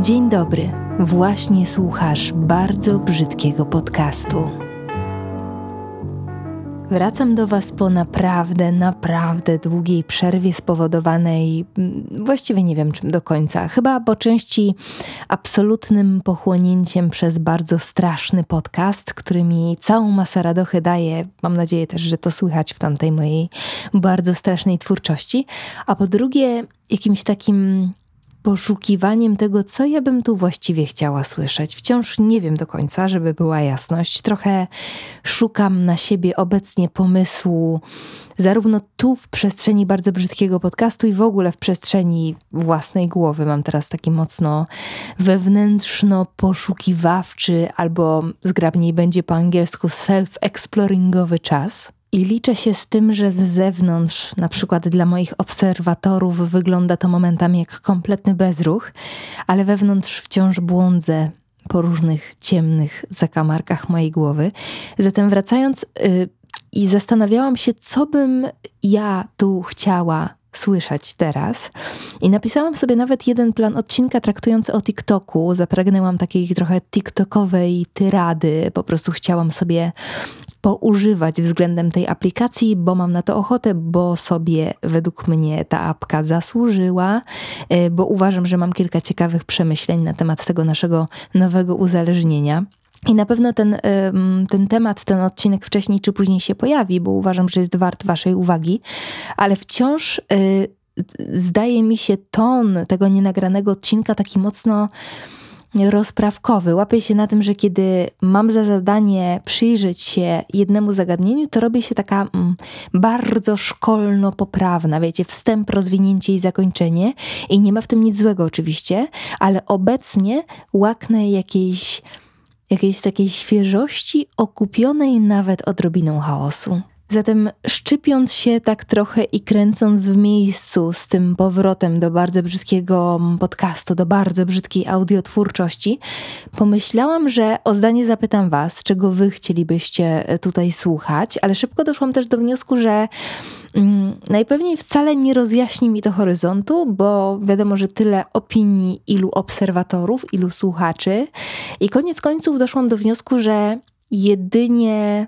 Dzień dobry. Właśnie słuchasz bardzo brzydkiego podcastu. Wracam do Was po naprawdę, naprawdę długiej przerwie spowodowanej mm, właściwie nie wiem czym do końca. Chyba po części absolutnym pochłonięciem przez bardzo straszny podcast, który mi całą masę radochy daje. Mam nadzieję też, że to słychać w tamtej mojej bardzo strasznej twórczości. A po drugie, jakimś takim poszukiwaniem tego, co ja bym tu właściwie chciała słyszeć. Wciąż nie wiem do końca, żeby była jasność. Trochę szukam na siebie obecnie pomysłu, zarówno tu w przestrzeni bardzo brzydkiego podcastu i w ogóle w przestrzeni własnej głowy. Mam teraz taki mocno wewnętrzno-poszukiwawczy, albo zgrabniej będzie po angielsku self-exploringowy czas. I liczę się z tym, że z zewnątrz, na przykład dla moich obserwatorów, wygląda to momentami jak kompletny bezruch, ale wewnątrz wciąż błądzę po różnych ciemnych zakamarkach mojej głowy. Zatem wracając yy, i zastanawiałam się, co bym ja tu chciała słyszeć teraz. I napisałam sobie nawet jeden plan odcinka traktujący o TikToku. Zapragnęłam takiej trochę TikTokowej tyrady. Po prostu chciałam sobie poużywać względem tej aplikacji, bo mam na to ochotę, bo sobie według mnie ta apka zasłużyła, e, bo uważam, że mam kilka ciekawych przemyśleń na temat tego naszego nowego uzależnienia. I na pewno ten, ten temat, ten odcinek wcześniej czy później się pojawi, bo uważam, że jest wart Waszej uwagi, ale wciąż e, zdaje mi się ton tego nienagranego odcinka taki mocno rozprawkowy. Łapię się na tym, że kiedy mam za zadanie przyjrzeć się jednemu zagadnieniu, to robię się taka mm, bardzo szkolno-poprawna, wiecie, wstęp, rozwinięcie i zakończenie. I nie ma w tym nic złego oczywiście, ale obecnie łaknę jakiejś, jakiejś takiej świeżości, okupionej nawet odrobiną chaosu. Zatem szczypiąc się tak trochę i kręcąc w miejscu z tym powrotem do bardzo brzydkiego podcastu, do bardzo brzydkiej audiotwórczości, pomyślałam, że o zdanie zapytam Was, czego Wy chcielibyście tutaj słuchać, ale szybko doszłam też do wniosku, że mm, najpewniej wcale nie rozjaśni mi to horyzontu, bo wiadomo, że tyle opinii, ilu obserwatorów, ilu słuchaczy. I koniec końców doszłam do wniosku, że jedynie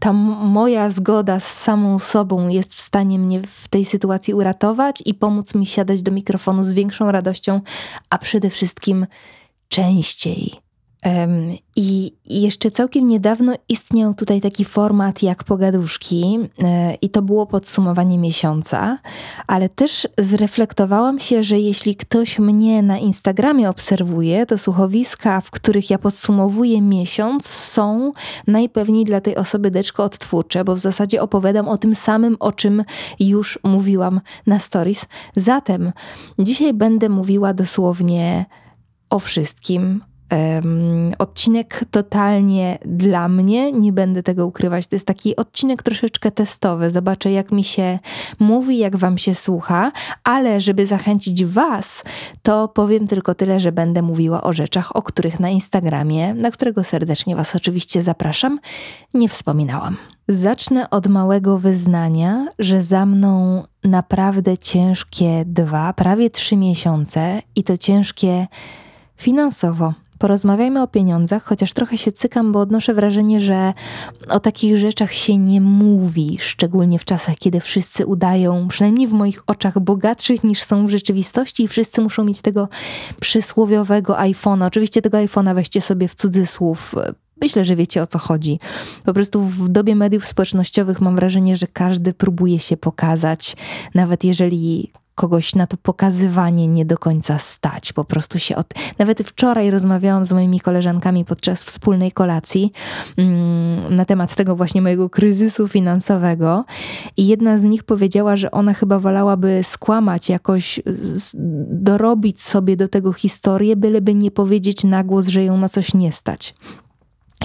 ta moja zgoda z samą sobą jest w stanie mnie w tej sytuacji uratować i pomóc mi siadać do mikrofonu z większą radością, a przede wszystkim częściej. I jeszcze całkiem niedawno istniał tutaj taki format jak pogaduszki, e, i to było podsumowanie miesiąca, ale też zreflektowałam się, że jeśli ktoś mnie na Instagramie obserwuje, to słuchowiska, w których ja podsumowuję miesiąc, są najpewniej dla tej osoby deczko odtwórcze, bo w zasadzie opowiadam o tym samym, o czym już mówiłam na stories. Zatem dzisiaj będę mówiła dosłownie o wszystkim, um, odcinek totalnie dla mnie, nie będę tego ukrywać. To jest taki odcinek troszeczkę testowy. Zobaczę, jak mi się mówi, jak wam się słucha, ale żeby zachęcić was, to powiem tylko tyle, że będę mówiła o rzeczach, o których na Instagramie, na którego serdecznie was oczywiście zapraszam, nie wspominałam. Zacznę od małego wyznania, że za mną naprawdę ciężkie dwa, prawie trzy miesiące i to ciężkie finansowo Porozmawiajmy o pieniądzach, chociaż trochę się cykam, bo odnoszę wrażenie, że o takich rzeczach się nie mówi, szczególnie w czasach, kiedy wszyscy udają, przynajmniej w moich oczach, bogatszych niż są w rzeczywistości i wszyscy muszą mieć tego przysłowiowego iPhone'a. Oczywiście tego iPhone'a weźcie sobie w cudzysłów. Myślę, że wiecie o co chodzi. Po prostu w dobie mediów społecznościowych mam wrażenie, że każdy próbuje się pokazać, nawet jeżeli kogoś na to pokazywanie nie do końca stać. Po prostu się od... Nawet wczoraj rozmawiałam z moimi koleżankami podczas wspólnej kolacji mm, na temat tego właśnie mojego kryzysu finansowego i jedna z nich powiedziała, że ona chyba wolałaby skłamać, jakoś dorobić sobie do tego historię, byleby nie powiedzieć na głos, że ją na coś nie stać.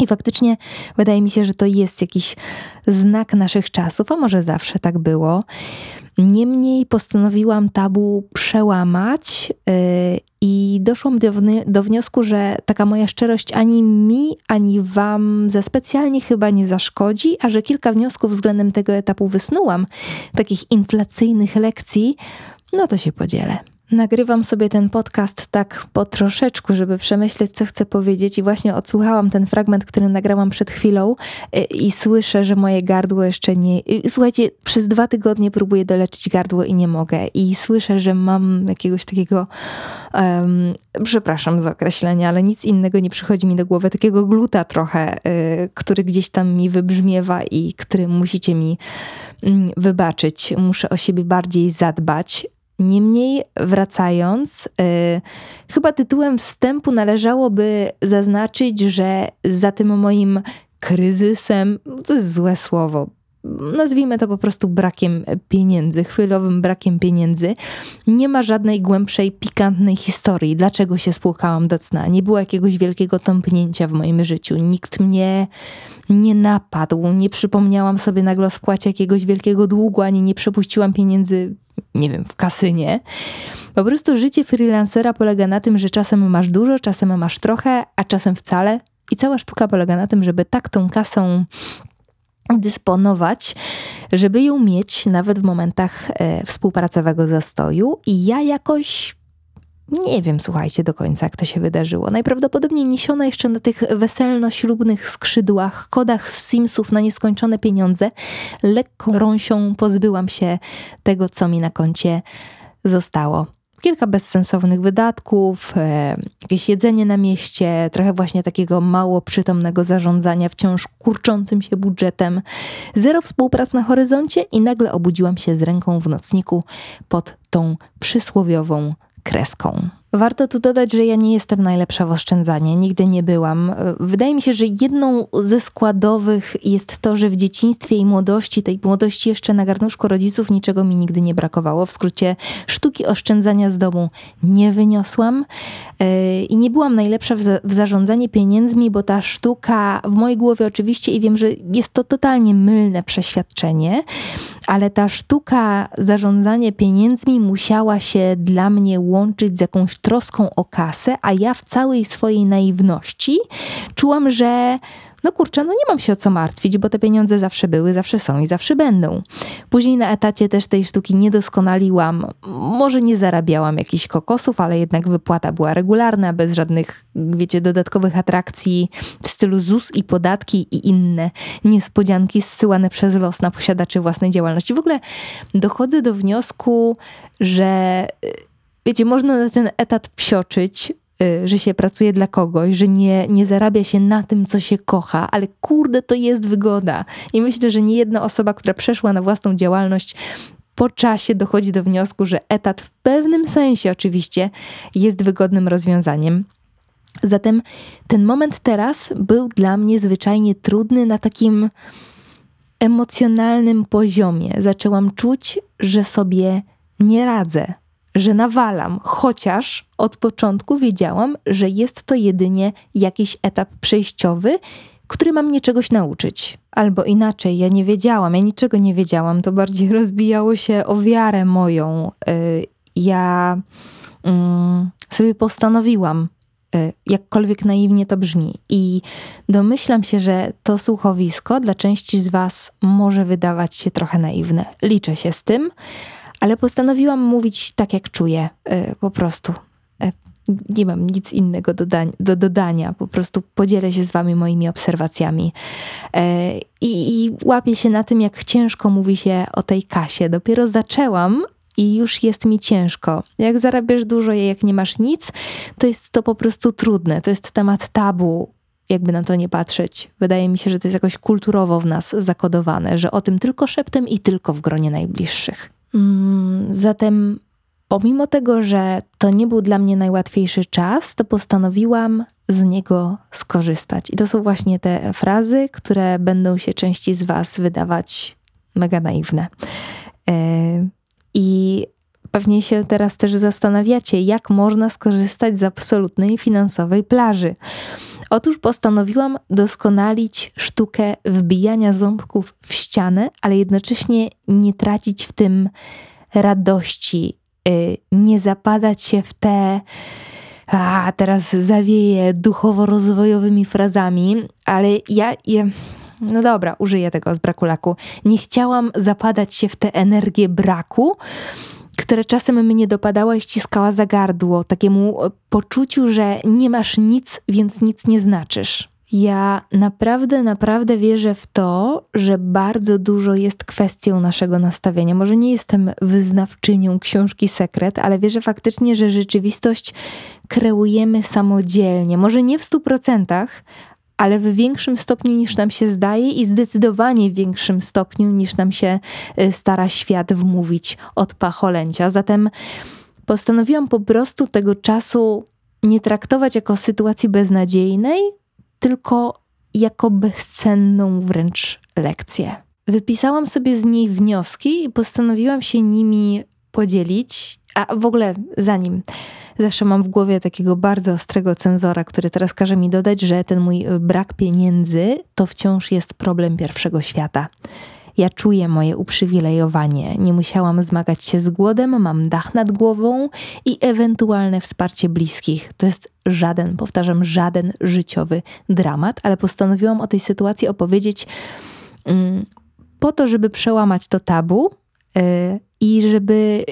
I faktycznie wydaje mi się, że to jest jakiś znak naszych czasów, a może zawsze tak było. Niemniej postanowiłam tabu przełamać yy, i doszłam do, do wniosku, że taka moja szczerość ani mi, ani wam za specjalnie chyba nie zaszkodzi, a że kilka wniosków względem tego etapu wysnułam, takich inflacyjnych lekcji, no to się podzielę. Nagrywam sobie ten podcast tak po troszeczku, żeby przemyśleć, co chcę powiedzieć, i właśnie odsłuchałam ten fragment, który nagrałam przed chwilą, y, i słyszę, że moje gardło jeszcze nie. Y, słuchajcie, przez dwa tygodnie próbuję doleczyć gardło i nie mogę. I słyszę, że mam jakiegoś takiego. Um, przepraszam za określenie, ale nic innego nie przychodzi mi do głowy. Takiego gluta trochę, y, który gdzieś tam mi wybrzmiewa i który musicie mi mm, wybaczyć. Muszę o siebie bardziej zadbać. Niemniej wracając, yy, chyba tytułem wstępu należałoby zaznaczyć, że za tym moim kryzysem, to jest złe słowo, nazwijmy to po prostu brakiem pieniędzy, chwilowym brakiem pieniędzy, nie ma żadnej głębszej, pikantnej historii, dlaczego się spłukałam do cna. Nie było jakiegoś wielkiego tąpnięcia w moim życiu. Nikt mnie nie napadł, nie przypomniałam sobie nagle o spłacie jakiegoś wielkiego długu, ani nie przepuściłam pieniędzy, nie wiem, w kasynie. Po prostu życie freelancera polega na tym, że czasem masz dużo, czasem masz trochę, a czasem wcale. I cała sztuka polega na tym, żeby tak tą kasą dysponować, żeby ją mieć nawet w momentach e, współpracowego zastoju. I ja jakoś nie wiem, słuchajcie, do końca, jak to się wydarzyło. Najprawdopodobniej niesiona jeszcze na tych weselno-ślubnych skrzydłach, kodach z Simsów na nieskończone pieniądze, lekką rąsią pozbyłam się tego, co mi na koncie zostało. Kilka bezsensownych wydatków, e, jakieś jedzenie na mieście, trochę właśnie takiego mało przytomnego zarządzania wciąż kurczącym się budżetem, zero współprac na horyzoncie i nagle obudziłam się z ręką w nocniku pod tą przysłowiową kreską. Warto tu dodać, że ja nie jestem najlepsza w oszczędzanie, nigdy nie byłam. Wydaje mi się, że jedną ze składowych jest to, że w dzieciństwie i młodości, tej młodości jeszcze na garnuszku rodziców, niczego mi nigdy nie brakowało. W skrócie, sztuki oszczędzania z domu nie wyniosłam yy, i nie byłam najlepsza w, w zarządzanie pieniędzmi, bo ta sztuka w mojej głowie oczywiście i wiem, że jest to totalnie mylne przeświadczenie, ale ta sztuka zarządzania pieniędzmi musiała się dla mnie łączyć z jakąś troską o kasę, a ja w całej swojej naiwności czułam, że no kurczę, no nie mam się o co martwić, bo te pieniądze zawsze były, zawsze są i zawsze będą. Później na etacie też tej sztuki nie doskonaliłam. Może nie zarabiałam jakichś kokosów, ale jednak wypłata była regularna, bez żadnych, wiecie, dodatkowych atrakcji w stylu ZUS i podatki i inne niespodzianki zsyłane przez los na posiadaczy własnej działalności. W ogóle dochodzę do wniosku, że wiecie, można na ten etat psioczyć, y, że się pracuje dla kogoś, że nie, nie zarabia się na tym, co się kocha, ale kurde, to jest wygoda. I myślę, że nie jedna osoba, która przeszła na własną działalność, po czasie dochodzi do wniosku, że etat w pewnym sensie oczywiście jest wygodnym rozwiązaniem. Zatem ten moment teraz był dla mnie zwyczajnie trudny na takim emocjonalnym poziomie. Zaczęłam czuć, że sobie nie radzę, że nawalam, chociaż od początku wiedziałam, że jest to jedynie jakiś etap przejściowy, który mam mnie czegoś nauczyć. Albo inaczej, ja nie wiedziałam, ja niczego nie wiedziałam, to bardziej rozbijało się o wiarę moją. Y, ja mm, sobie postanowiłam, y, jakkolwiek naiwnie to brzmi, i domyślam się, że to słuchowisko dla części z Was może wydawać się trochę naiwne. Liczę się z tym ale postanowiłam mówić tak, jak czuję, e, po prostu. E, nie mam nic innego do, do dodania, po prostu podzielę się z Wami moimi obserwacjami. E, I, I łapię się na tym, jak ciężko mówi się o tej kasie. Dopiero zaczęłam, i już jest mi ciężko. Jak zarabiasz dużo, jak nie masz nic, to jest to po prostu trudne. To jest temat tabu, jakby na to nie patrzeć. Wydaje mi się, że to jest jakoś kulturowo w nas zakodowane, że o tym tylko szeptem i tylko w gronie najbliższych. Mm, zatem, pomimo tego, że to nie był dla mnie najłatwiejszy czas, to postanowiłam z niego skorzystać. I to są właśnie te frazy, które będą się części z Was wydawać mega naiwne. E, I pewnie się teraz też zastanawiacie, jak można skorzystać z absolutnej finansowej plaży. Otóż postanowiłam doskonalić sztukę wbijania ząbków w ścianę, ale jednocześnie nie tracić w tym radości, y, nie zapadać się w te a teraz zawieję duchowo-rozwojowymi frazami, ale ja, ja, no dobra, użyję tego z braku laku. Nie chciałam zapadać się w tę energię braku, które czasem mnie dopadała i ściskała za gardło, takiemu poczuciu, że nie masz nic, więc nic nie znaczysz. Ja naprawdę, naprawdę wierzę w to, że bardzo dużo jest kwestią naszego nastawienia. Może nie jestem wyznawczynią książki Sekret, ale wierzę faktycznie, że rzeczywistość kreujemy samodzielnie. Może nie w stu procentach, ale w większym stopniu niż nam się zdaje i zdecydowanie w większym stopniu niż nam się y, stara świat wmówić od pacholęcia. Zatem postanowiłam po prostu tego czasu nie traktować jako sytuacji beznadziejnej, tylko jako bezcenną wręcz lekcję. Wypisałam sobie z niej wnioski i postanowiłam się nimi podzielić. A w ogóle zanim zawsze mam w głowie takiego bardzo ostrego cenzora, który teraz każe mi dodać, że ten mój brak pieniędzy to wciąż jest problem pierwszego świata. Ja czuję moje uprzywilejowanie. Nie musiałam zmagać się z głodem, mam dach nad głową i ewentualne wsparcie bliskich. To jest żaden, powtarzam, żaden życiowy dramat, ale postanowiłam o tej sytuacji opowiedzieć mm, po to, żeby przełamać to tabu yy, i żeby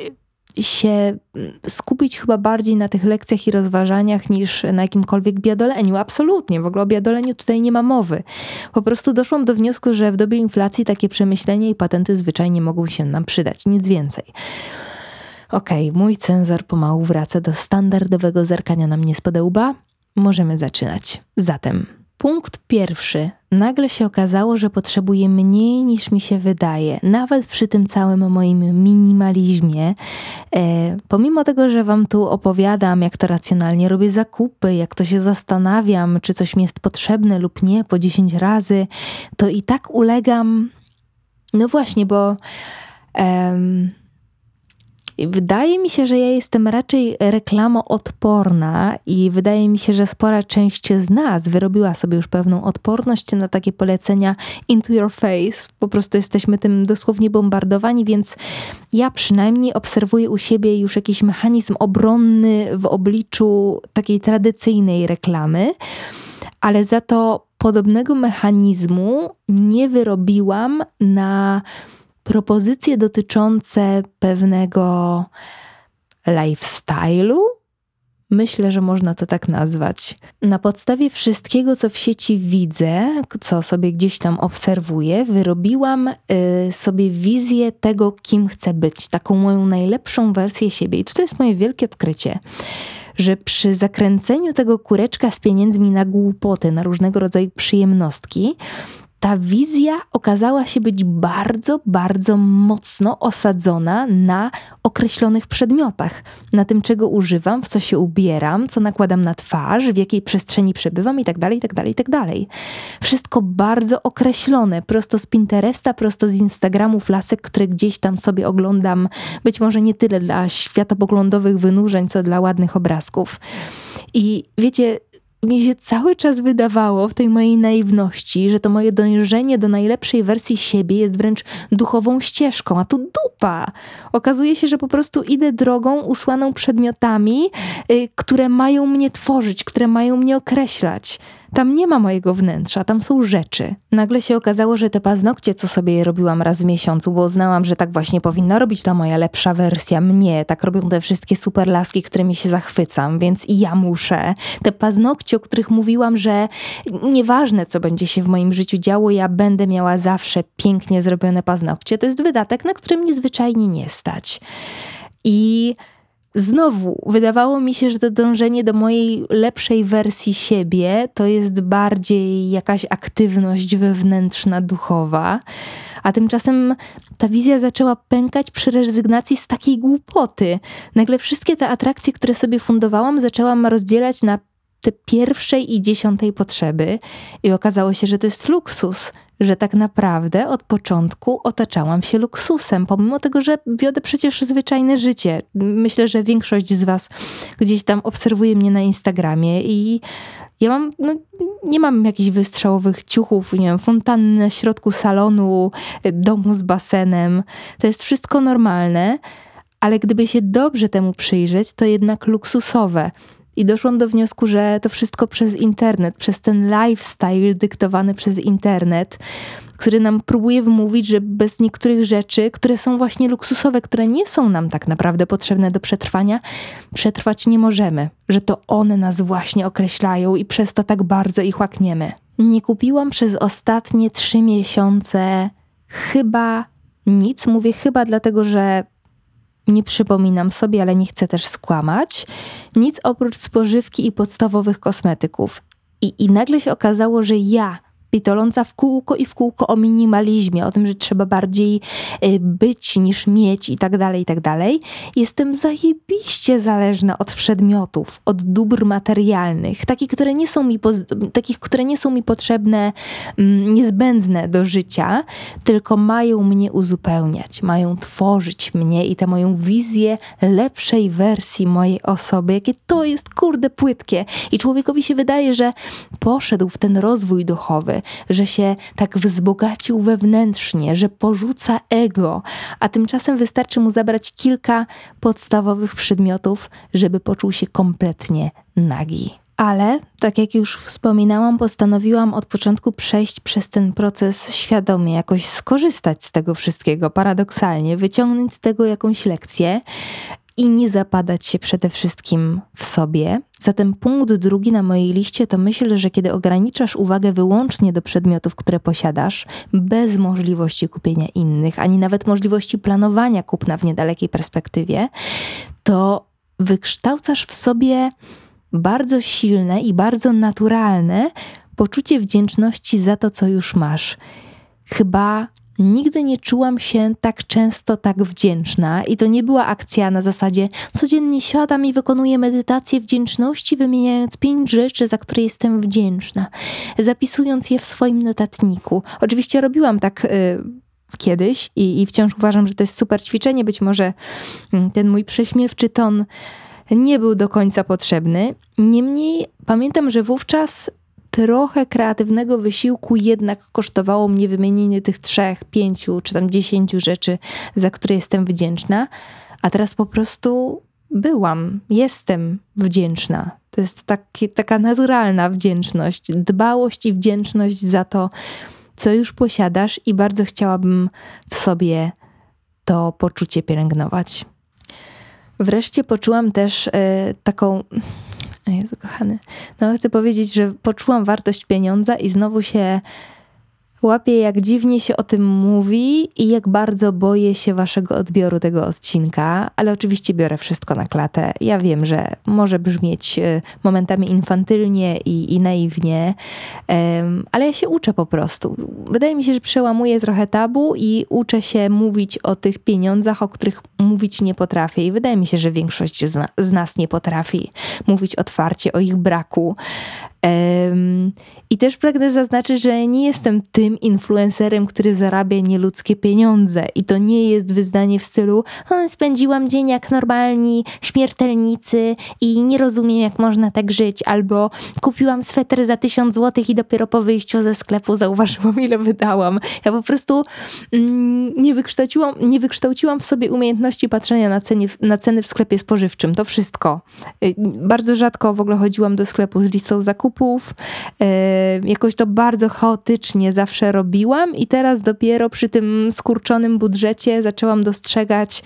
się mm, skupić chyba bardziej na tych lekcjach i rozważaniach niż na jakimkolwiek biadoleniu. Absolutnie, w ogóle o biadoleniu tutaj nie ma mowy. Po prostu doszłam do wniosku, że w dobie inflacji takie przemyślenia i patenty zwyczajnie mogą się nam przydać, nic więcej. Okej, okay, mój cenzor pomału wraca do standardowego zerkania na mnie z podełba. Możemy zaczynać. Zatem Punkt pierwszy. Nagle się okazało, że potrzebuję mniej niż mi się wydaje, nawet przy tym całym moim minimalizmie. E, pomimo tego, że Wam tu opowiadam, jak to racjonalnie robię zakupy, jak to się zastanawiam, czy coś mi jest potrzebne lub nie po 10 razy, to i tak ulegam. No właśnie, bo. Wydaje mi się, że ja jestem raczej reklamoodporna i wydaje mi się, że spora część z nas wyrobiła sobie już pewną odporność na takie polecenia into your face. Po prostu jesteśmy tym dosłownie bombardowani, więc ja przynajmniej obserwuję u siebie już jakiś mechanizm obronny w obliczu takiej tradycyjnej reklamy, ale za to podobnego mechanizmu nie wyrobiłam na propozycje dotyczące pewnego lifestyle'u. Myślę, że można to tak nazwać. Na podstawie wszystkiego, co w sieci widzę, co sobie gdzieś tam obserwuję, wyrobiłam y, sobie wizję tego, kim chcę być, taką moją najlepszą wersję siebie. I tutaj jest moje wielkie odkrycie że przy zakręceniu tego kureczka z pieniędzmi na głupoty, na różnego rodzaju przyjemnostki, ta wizja okazała się być bardzo, bardzo mocno osadzona na określonych przedmiotach, na tym, czego używam, w co się ubieram, co nakładam na twarz, w jakiej przestrzeni przebywam itd., itd., itd. Wszystko bardzo określone, prosto z Pinteresta, prosto z Instagramów lasek, które gdzieś tam sobie oglądam, być może nie tyle dla światopoglądowych wynurzeń, co dla ładnych obrazków. I wiecie, mi się cały czas wydawało w tej mojej naiwności, że to moje dążenie do najlepszej wersji siebie jest wręcz duchową ścieżką, a tu dupa. Okazuje się, że po prostu idę drogą usłaną przedmiotami, y, które mają mnie tworzyć, które mają mnie określać. Tam nie ma mojego wnętrza, tam są rzeczy. Nagle się okazało, że te paznokcie, co sobie robiłam raz w miesiącu, bo uznałam, że tak właśnie powinna robić ta moja lepsza wersja mnie, tak robią te wszystkie super laski, którymi się zachwycam, więc i ja muszę. Te paznokcie, o których mówiłam, że nieważne, co będzie się w moim życiu działo, ja będę miała zawsze pięknie zrobione paznokcie. To jest wydatek, na którym mnie zwyczajnie nie stać. I Znowu, wydawało mi się, że to dążenie do mojej lepszej wersji siebie to jest bardziej jakaś aktywność wewnętrzna, duchowa, a tymczasem ta wizja zaczęła pękać przy rezygnacji z takiej głupoty. Nagle wszystkie te atrakcje, które sobie fundowałam, zaczęłam rozdzielać na te pierwszej i dziesiątej potrzeby. I okazało się, że to jest luksus, że tak naprawdę od początku otaczałam się luksusem, pomimo tego, że wiodę przecież zwyczajne życie. Myślę, że większość z Was gdzieś tam obserwuje mnie na Instagramie i ja mam, no, nie mam jakichś wystrzałowych ciuchów, nie wiem, fontanny na środku salonu, domu z basenem. To jest wszystko normalne, ale gdyby się dobrze temu przyjrzeć, to jednak luksusowe I doszłam do wniosku, że to wszystko przez internet, przez ten lifestyle dyktowany przez internet, który nam próbuje wmówić, że bez niektórych rzeczy, które są właśnie luksusowe, które nie są nam tak naprawdę potrzebne do przetrwania, przetrwać nie możemy, że to one nas właśnie określają i przez to tak bardzo ich łakniemy. Nie kupiłam przez ostatnie trzy miesiące chyba nic. Mówię chyba dlatego, że nie przypominam sobie, ale nie chcę też skłamać. Nic oprócz spożywki i podstawowych kosmetyków. I, i nagle się okazało, że ja pitoląca w kółko i w kółko o minimalizmie, o tym, że trzeba bardziej y, być niż mieć i tak dalej, i tak dalej. Jestem zajebiście zależna od przedmiotów, od dóbr materialnych, takich, które nie są mi, takich, które nie są mi potrzebne, mm, niezbędne do życia, tylko mają mnie uzupełniać, mają tworzyć mnie i tę moją wizję lepszej wersji mojej osoby. Jakie to jest, kurde, płytkie. I człowiekowi się wydaje, że poszedł w ten rozwój duchowy, że się tak wzbogacił wewnętrznie, że porzuca ego, a tymczasem wystarczy mu zabrać kilka podstawowych przedmiotów, żeby poczuł się kompletnie nagi. Ale, tak jak już wspominałam, postanowiłam od początku przejść przez ten proces świadomie, jakoś skorzystać z tego wszystkiego, paradoksalnie, wyciągnąć z tego jakąś lekcję i nie zapadać się przede wszystkim w sobie. Zatem punkt drugi na mojej liście to myśl, że kiedy ograniczasz uwagę wyłącznie do przedmiotów, które posiadasz, bez możliwości kupienia innych, ani nawet możliwości planowania kupna w niedalekiej perspektywie, to wykształcasz w sobie bardzo silne i bardzo naturalne poczucie wdzięczności za to, co już masz. Chyba Nigdy nie czułam się tak często tak wdzięczna i to nie była akcja na zasadzie codziennie siadam i wykonuję medytację wdzięczności, wymieniając pięć rzeczy, za które jestem wdzięczna, zapisując je w swoim notatniku. Oczywiście robiłam tak. Y kiedyś i, i wciąż uważam, że to jest super ćwiczenie. Być może mm, ten mój prześmiewczy ton nie był do końca potrzebny. Niemniej pamiętam, że wówczas trochę kreatywnego wysiłku jednak kosztowało mnie wymienienie tych trzech, pięciu czy tam dziesięciu rzeczy, za które jestem wdzięczna, a teraz po prostu byłam, jestem wdzięczna. To jest taki, taka naturalna wdzięczność, dbałość i wdzięczność za to, co już posiadasz, i bardzo chciałabym w sobie to poczucie pielęgnować. Wreszcie poczułam też y, taką Jezu, kochany. No, chcę powiedzieć, że poczułam wartość pieniądza i znowu się Łapię, jak dziwnie się o tym mówi i jak bardzo boję się waszego odbioru tego odcinka, ale oczywiście biorę wszystko na klatę. Ja wiem, że może brzmieć e, momentami infantylnie i, i naiwnie, um, ale ja się uczę po prostu. Wydaje mi się, że przełamuję trochę tabu i uczę się mówić o tych pieniądzach, o których mówić nie potrafię. I wydaje mi się, że większość z, z nas nie potrafi mówić otwarcie o ich braku. I też pragnę zaznaczyć, że nie jestem tym influencerem, który zarabia nieludzkie pieniądze. I to nie jest wyznanie w stylu spędziłam dzień jak normalni śmiertelnicy i nie rozumiem, jak można tak żyć. Albo kupiłam sweter za tysiąc złotych i dopiero po wyjściu ze sklepu zauważyłam, ile wydałam. Ja po prostu mm, nie, wykształciłam, nie wykształciłam w sobie umiejętności patrzenia na, cenie, na ceny w sklepie spożywczym. To wszystko. Y, bardzo rzadko w ogóle chodziłam do sklepu z listą zakupów zakupów. Jakoś to bardzo chaotycznie zawsze robiłam i teraz dopiero przy tym skurczonym budżecie zaczęłam dostrzegać,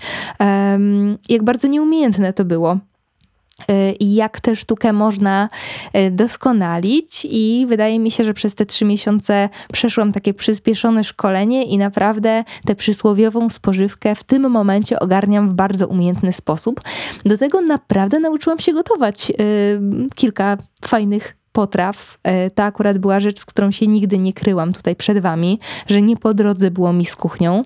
jak bardzo nieumiejętne to było e, i jak tę sztukę można e, doskonalić. I wydaje mi się, że przez te trzy miesiące przeszłam takie przyspieszone szkolenie i naprawdę tę przysłowiową spożywkę w tym momencie ogarniam w bardzo umiejętny sposób. Do tego naprawdę nauczyłam się gotować kilka fajnych potraw. E, to akurat była rzecz, z którą się nigdy nie kryłam tutaj przed wami, że nie po drodze było mi z kuchnią.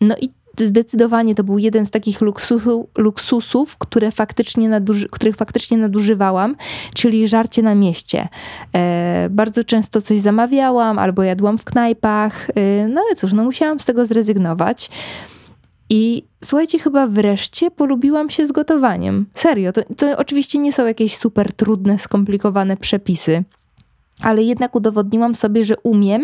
No i zdecydowanie to był jeden z takich luksusu, luksusów, które faktycznie naduży, których faktycznie nadużywałam, czyli żarcie na mieście. E, bardzo często coś zamawiałam albo jadłam w knajpach, e, no ale cóż, no musiałam z tego zrezygnować. I słuchajcie, chyba wreszcie polubiłam się z gotowaniem. Serio, to, to oczywiście nie są jakieś super trudne, skomplikowane przepisy, ale jednak udowodniłam sobie, że umiem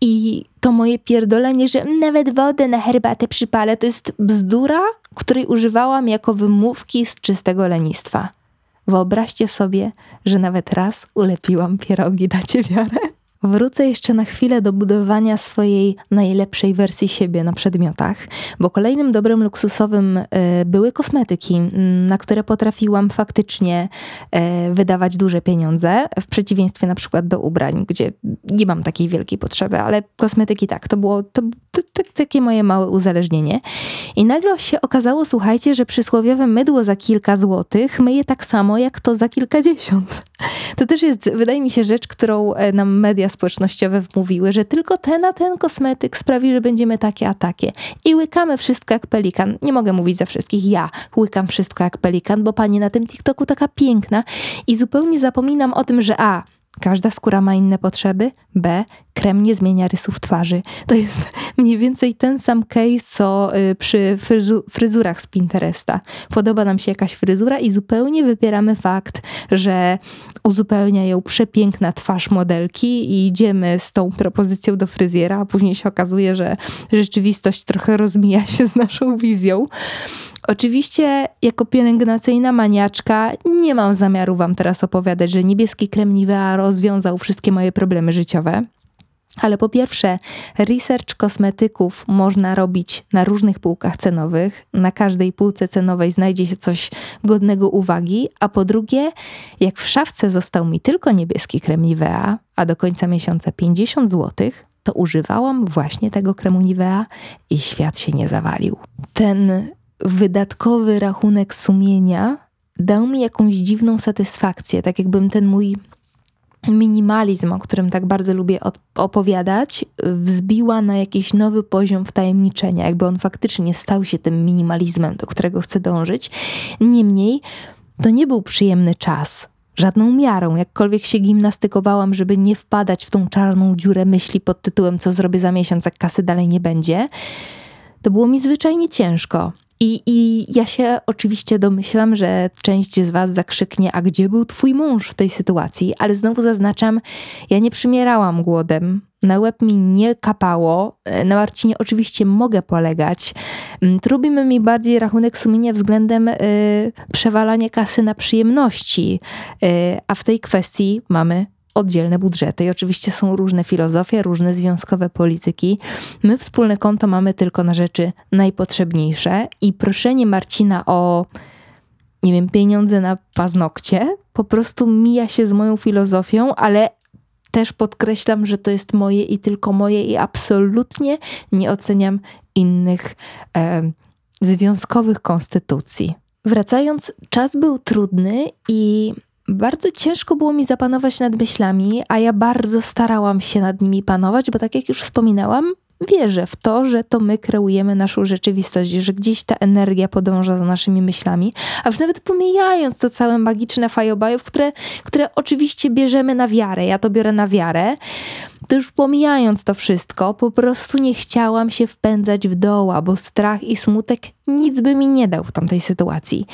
i to moje pierdolenie, że nawet wodę na herbatę przypalę, to jest bzdura, której używałam jako wymówki z czystego lenistwa. Wyobraźcie sobie, że nawet raz ulepiłam pierogi, dacie wiarę? Wrócę jeszcze na chwilę do budowania swojej najlepszej wersji siebie na przedmiotach, bo kolejnym dobrym luksusowym e, były kosmetyki, na które potrafiłam faktycznie e, wydawać duże pieniądze, w przeciwieństwie na przykład do ubrań, gdzie nie mam takiej wielkiej potrzeby, ale kosmetyki tak, to było to, to, to takie moje małe uzależnienie. I nagle się okazało, słuchajcie, że przysłowiowe mydło za kilka złotych myje tak samo jak to za kilkadziesiąt. To też jest, wydaje mi się, rzecz, którą e, nam media społecznościowe wmówiły, że tylko ten a ten kosmetyk sprawi, że będziemy takie a takie. I łykamy wszystko jak pelikan. Nie mogę mówić za wszystkich. Ja łykam wszystko jak pelikan, bo pani na tym TikToku taka piękna i zupełnie zapominam o tym, że a, Każda skóra ma inne potrzeby. B. Krem nie zmienia rysów twarzy. To jest mniej więcej ten sam case, co y, przy fryzurach z Pinteresta. Podoba nam się jakaś fryzura i zupełnie wypieramy fakt, że uzupełnia ją przepiękna twarz modelki i idziemy z tą propozycją do fryzjera, a później się okazuje, że rzeczywistość trochę rozmija się z naszą wizją. Oczywiście, jako pielęgnacyjna maniaczka, nie mam zamiaru Wam teraz opowiadać, że niebieski krem Nivea rozwiązał wszystkie moje problemy życiowe. Ale po pierwsze, research kosmetyków można robić na różnych półkach cenowych. Na każdej półce cenowej znajdzie się coś godnego uwagi. A po drugie, jak w szafce został mi tylko niebieski krem Nivea, a do końca miesiąca 50 zł, to używałam właśnie tego kremu Nivea i świat się nie zawalił. Ten wydatkowy rachunek sumienia dał mi jakąś dziwną satysfakcję, tak jakbym ten mój minimalizm, o którym tak bardzo lubię opowiadać, wzbiła na jakiś nowy poziom wtajemniczenia, jakby on faktycznie stał się tym minimalizmem, do którego chcę dążyć. Niemniej, to nie był przyjemny czas. Żadną miarą, jakkolwiek się gimnastykowałam, żeby nie wpadać w tą czarną dziurę myśli pod tytułem, co zrobię za miesiąc, jak kasy dalej nie będzie. To było mi zwyczajnie ciężko. I, I ja się oczywiście domyślam, że część z Was zakrzyknie, a gdzie był Twój mąż w tej sytuacji? Ale znowu zaznaczam, ja nie przymierałam głodem. Na łeb mi nie kapało. Na Marcinie oczywiście mogę polegać. Mm, Trubimy mi bardziej rachunek sumienia względem y, przewalania kasy na przyjemności. Y, a w tej kwestii mamy oddzielne budżety i oczywiście są różne filozofie, różne związkowe polityki. My wspólne konto mamy tylko na rzeczy najpotrzebniejsze i proszenie Marcina o nie wiem, pieniądze na paznokcie po prostu mija się z moją filozofią, ale też podkreślam, że to jest moje i tylko moje i absolutnie nie oceniam innych e, związkowych konstytucji. Wracając, czas był trudny i bardzo ciężko było mi zapanować nad myślami, a ja bardzo starałam się nad nimi panować, bo tak jak już wspominałam, wierzę w to, że to my kreujemy naszą rzeczywistość, że gdzieś ta energia podąża za naszymi myślami, a już nawet pomijając to całe magiczne fajobajów, które, które oczywiście bierzemy na wiarę, ja to biorę na wiarę, to już pomijając to wszystko, po prostu nie chciałam się wpędzać w doła, bo strach i smutek nic by mi nie dał w tamtej sytuacji.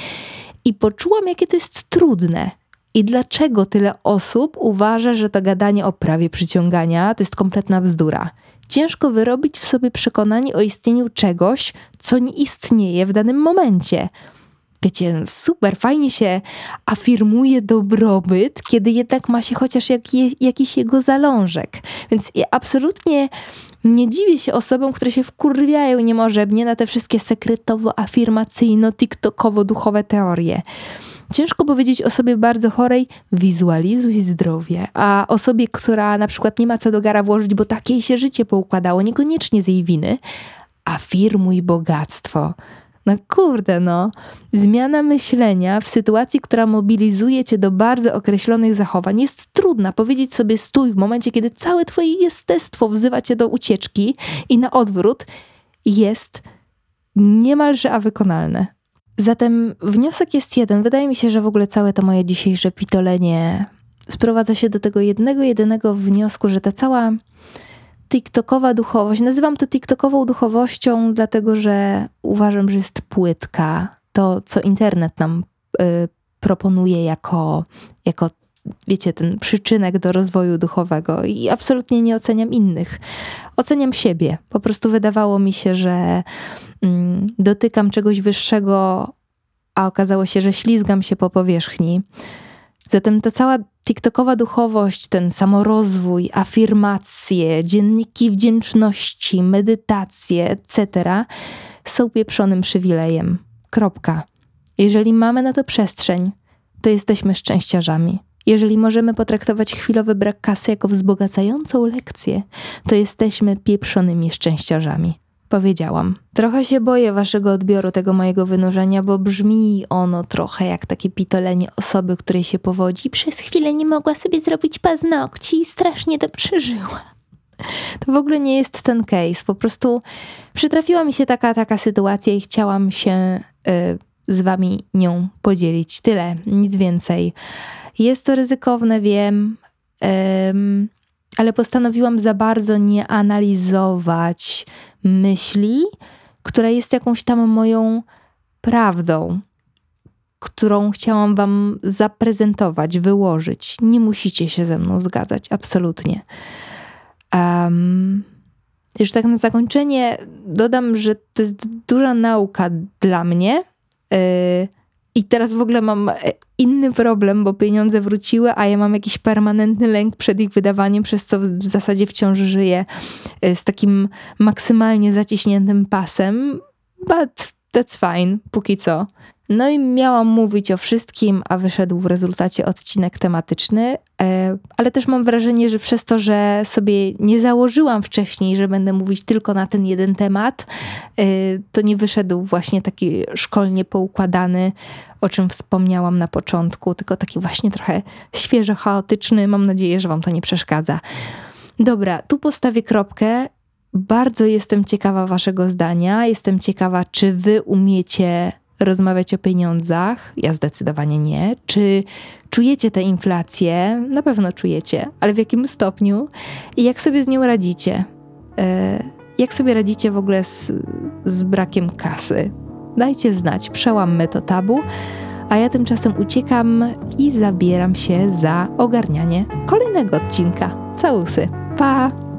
I poczułam, jakie to jest trudne i dlaczego tyle osób uważa, że to gadanie o prawie przyciągania to jest kompletna bzdura? Ciężko wyrobić w sobie przekonanie o istnieniu czegoś, co nie istnieje w danym momencie. Wiecie, super, fajnie się afirmuje dobrobyt, kiedy jednak ma się chociaż jak jakiś jego zalążek. Więc ja absolutnie nie dziwię się osobom, które się wkurwiają niemożebnie na te wszystkie sekretowo-afirmacyjno-tiktokowo-duchowe teorie. Ciężko powiedzieć osobie bardzo chorej, wizualizuj zdrowie, a osobie, która na przykład nie ma co do gara włożyć, bo takie się życie poukładało, niekoniecznie z jej winy, afirmuj bogactwo. No kurde, no. Zmiana myślenia w sytuacji, która mobilizuje cię do bardzo określonych zachowań, jest trudna. Powiedzieć sobie stój w momencie, kiedy całe twoje jestestwo wzywa cię do ucieczki i na odwrót jest niemalże a wykonalne. Zatem wniosek jest jeden. Wydaje mi się, że w ogóle całe to moje dzisiejsze pitolenie sprowadza się do tego jednego, jedynego wniosku, że ta cała TikTokowa duchowość, nazywam to TikTokową duchowością, dlatego że uważam, że jest płytka. To, co internet nam y, proponuje jako, jako wiecie, ten przyczynek do rozwoju duchowego i absolutnie nie oceniam innych. Oceniam siebie. Po prostu wydawało mi się, że mm, dotykam czegoś wyższego a okazało się, że ślizgam się po powierzchni. Zatem ta cała TikTokowa duchowość, ten samorozwój, afirmacje, dzienniki wdzięczności, medytacje, etc., są pieprzonym przywilejem. Kropka. Jeżeli mamy na to przestrzeń, to jesteśmy szczęściarzami. Jeżeli możemy potraktować chwilowy brak kasy jako wzbogacającą lekcję, to jesteśmy pieprzonymi szczęściarzami. Powiedziałam. Trochę się boję waszego odbioru tego mojego wynurzenia, bo brzmi ono trochę jak takie pitolenie osoby, której się powodzi. Przez chwilę nie mogła sobie zrobić paznokci i strasznie to przeżyła. To w ogóle nie jest ten case. Po prostu przytrafiła mi się taka, taka sytuacja i chciałam się y, z wami nią podzielić. Tyle, nic więcej. Jest to ryzykowne, wiem, ym, ale postanowiłam za bardzo nie analizować myśli, która jest jakąś tam moją prawdą, którą chciałam Wam zaprezentować, wyłożyć. Nie musicie się ze mną zgadzać, absolutnie. Um, już tak na zakończenie dodam, że to jest duża nauka dla mnie. Yy, I teraz w ogóle mam inny problem, bo pieniądze wróciły, a ja mam jakiś permanentny lęk przed ich wydawaniem, przez co w zasadzie wciąż żyję y, z takim maksymalnie zaciśniętym pasem. But that's fine, póki co. No i miałam mówić o wszystkim, a wyszedł w rezultacie odcinek tematyczny, e, ale też mam wrażenie, że przez to, że sobie nie założyłam wcześniej, że będę mówić tylko na ten jeden temat, e, to nie wyszedł właśnie taki szkolnie poukładany, o czym wspomniałam na początku, tylko taki właśnie trochę świeżo chaotyczny. Mam nadzieję, że Wam to nie przeszkadza. Dobra, tu postawię kropkę. Bardzo jestem ciekawa Waszego zdania. Jestem ciekawa, czy Wy umiecie rozmawiać o pieniądzach? Ja zdecydowanie nie. Czy czujecie tę inflację? Na pewno czujecie, ale w jakim stopniu? I jak sobie z nią radzicie? E, jak sobie radzicie w ogóle z, z brakiem kasy? Dajcie znać, przełammy to tabu, a ja tymczasem uciekam i zabieram się za ogarnianie kolejnego odcinka. Całusy. Pa!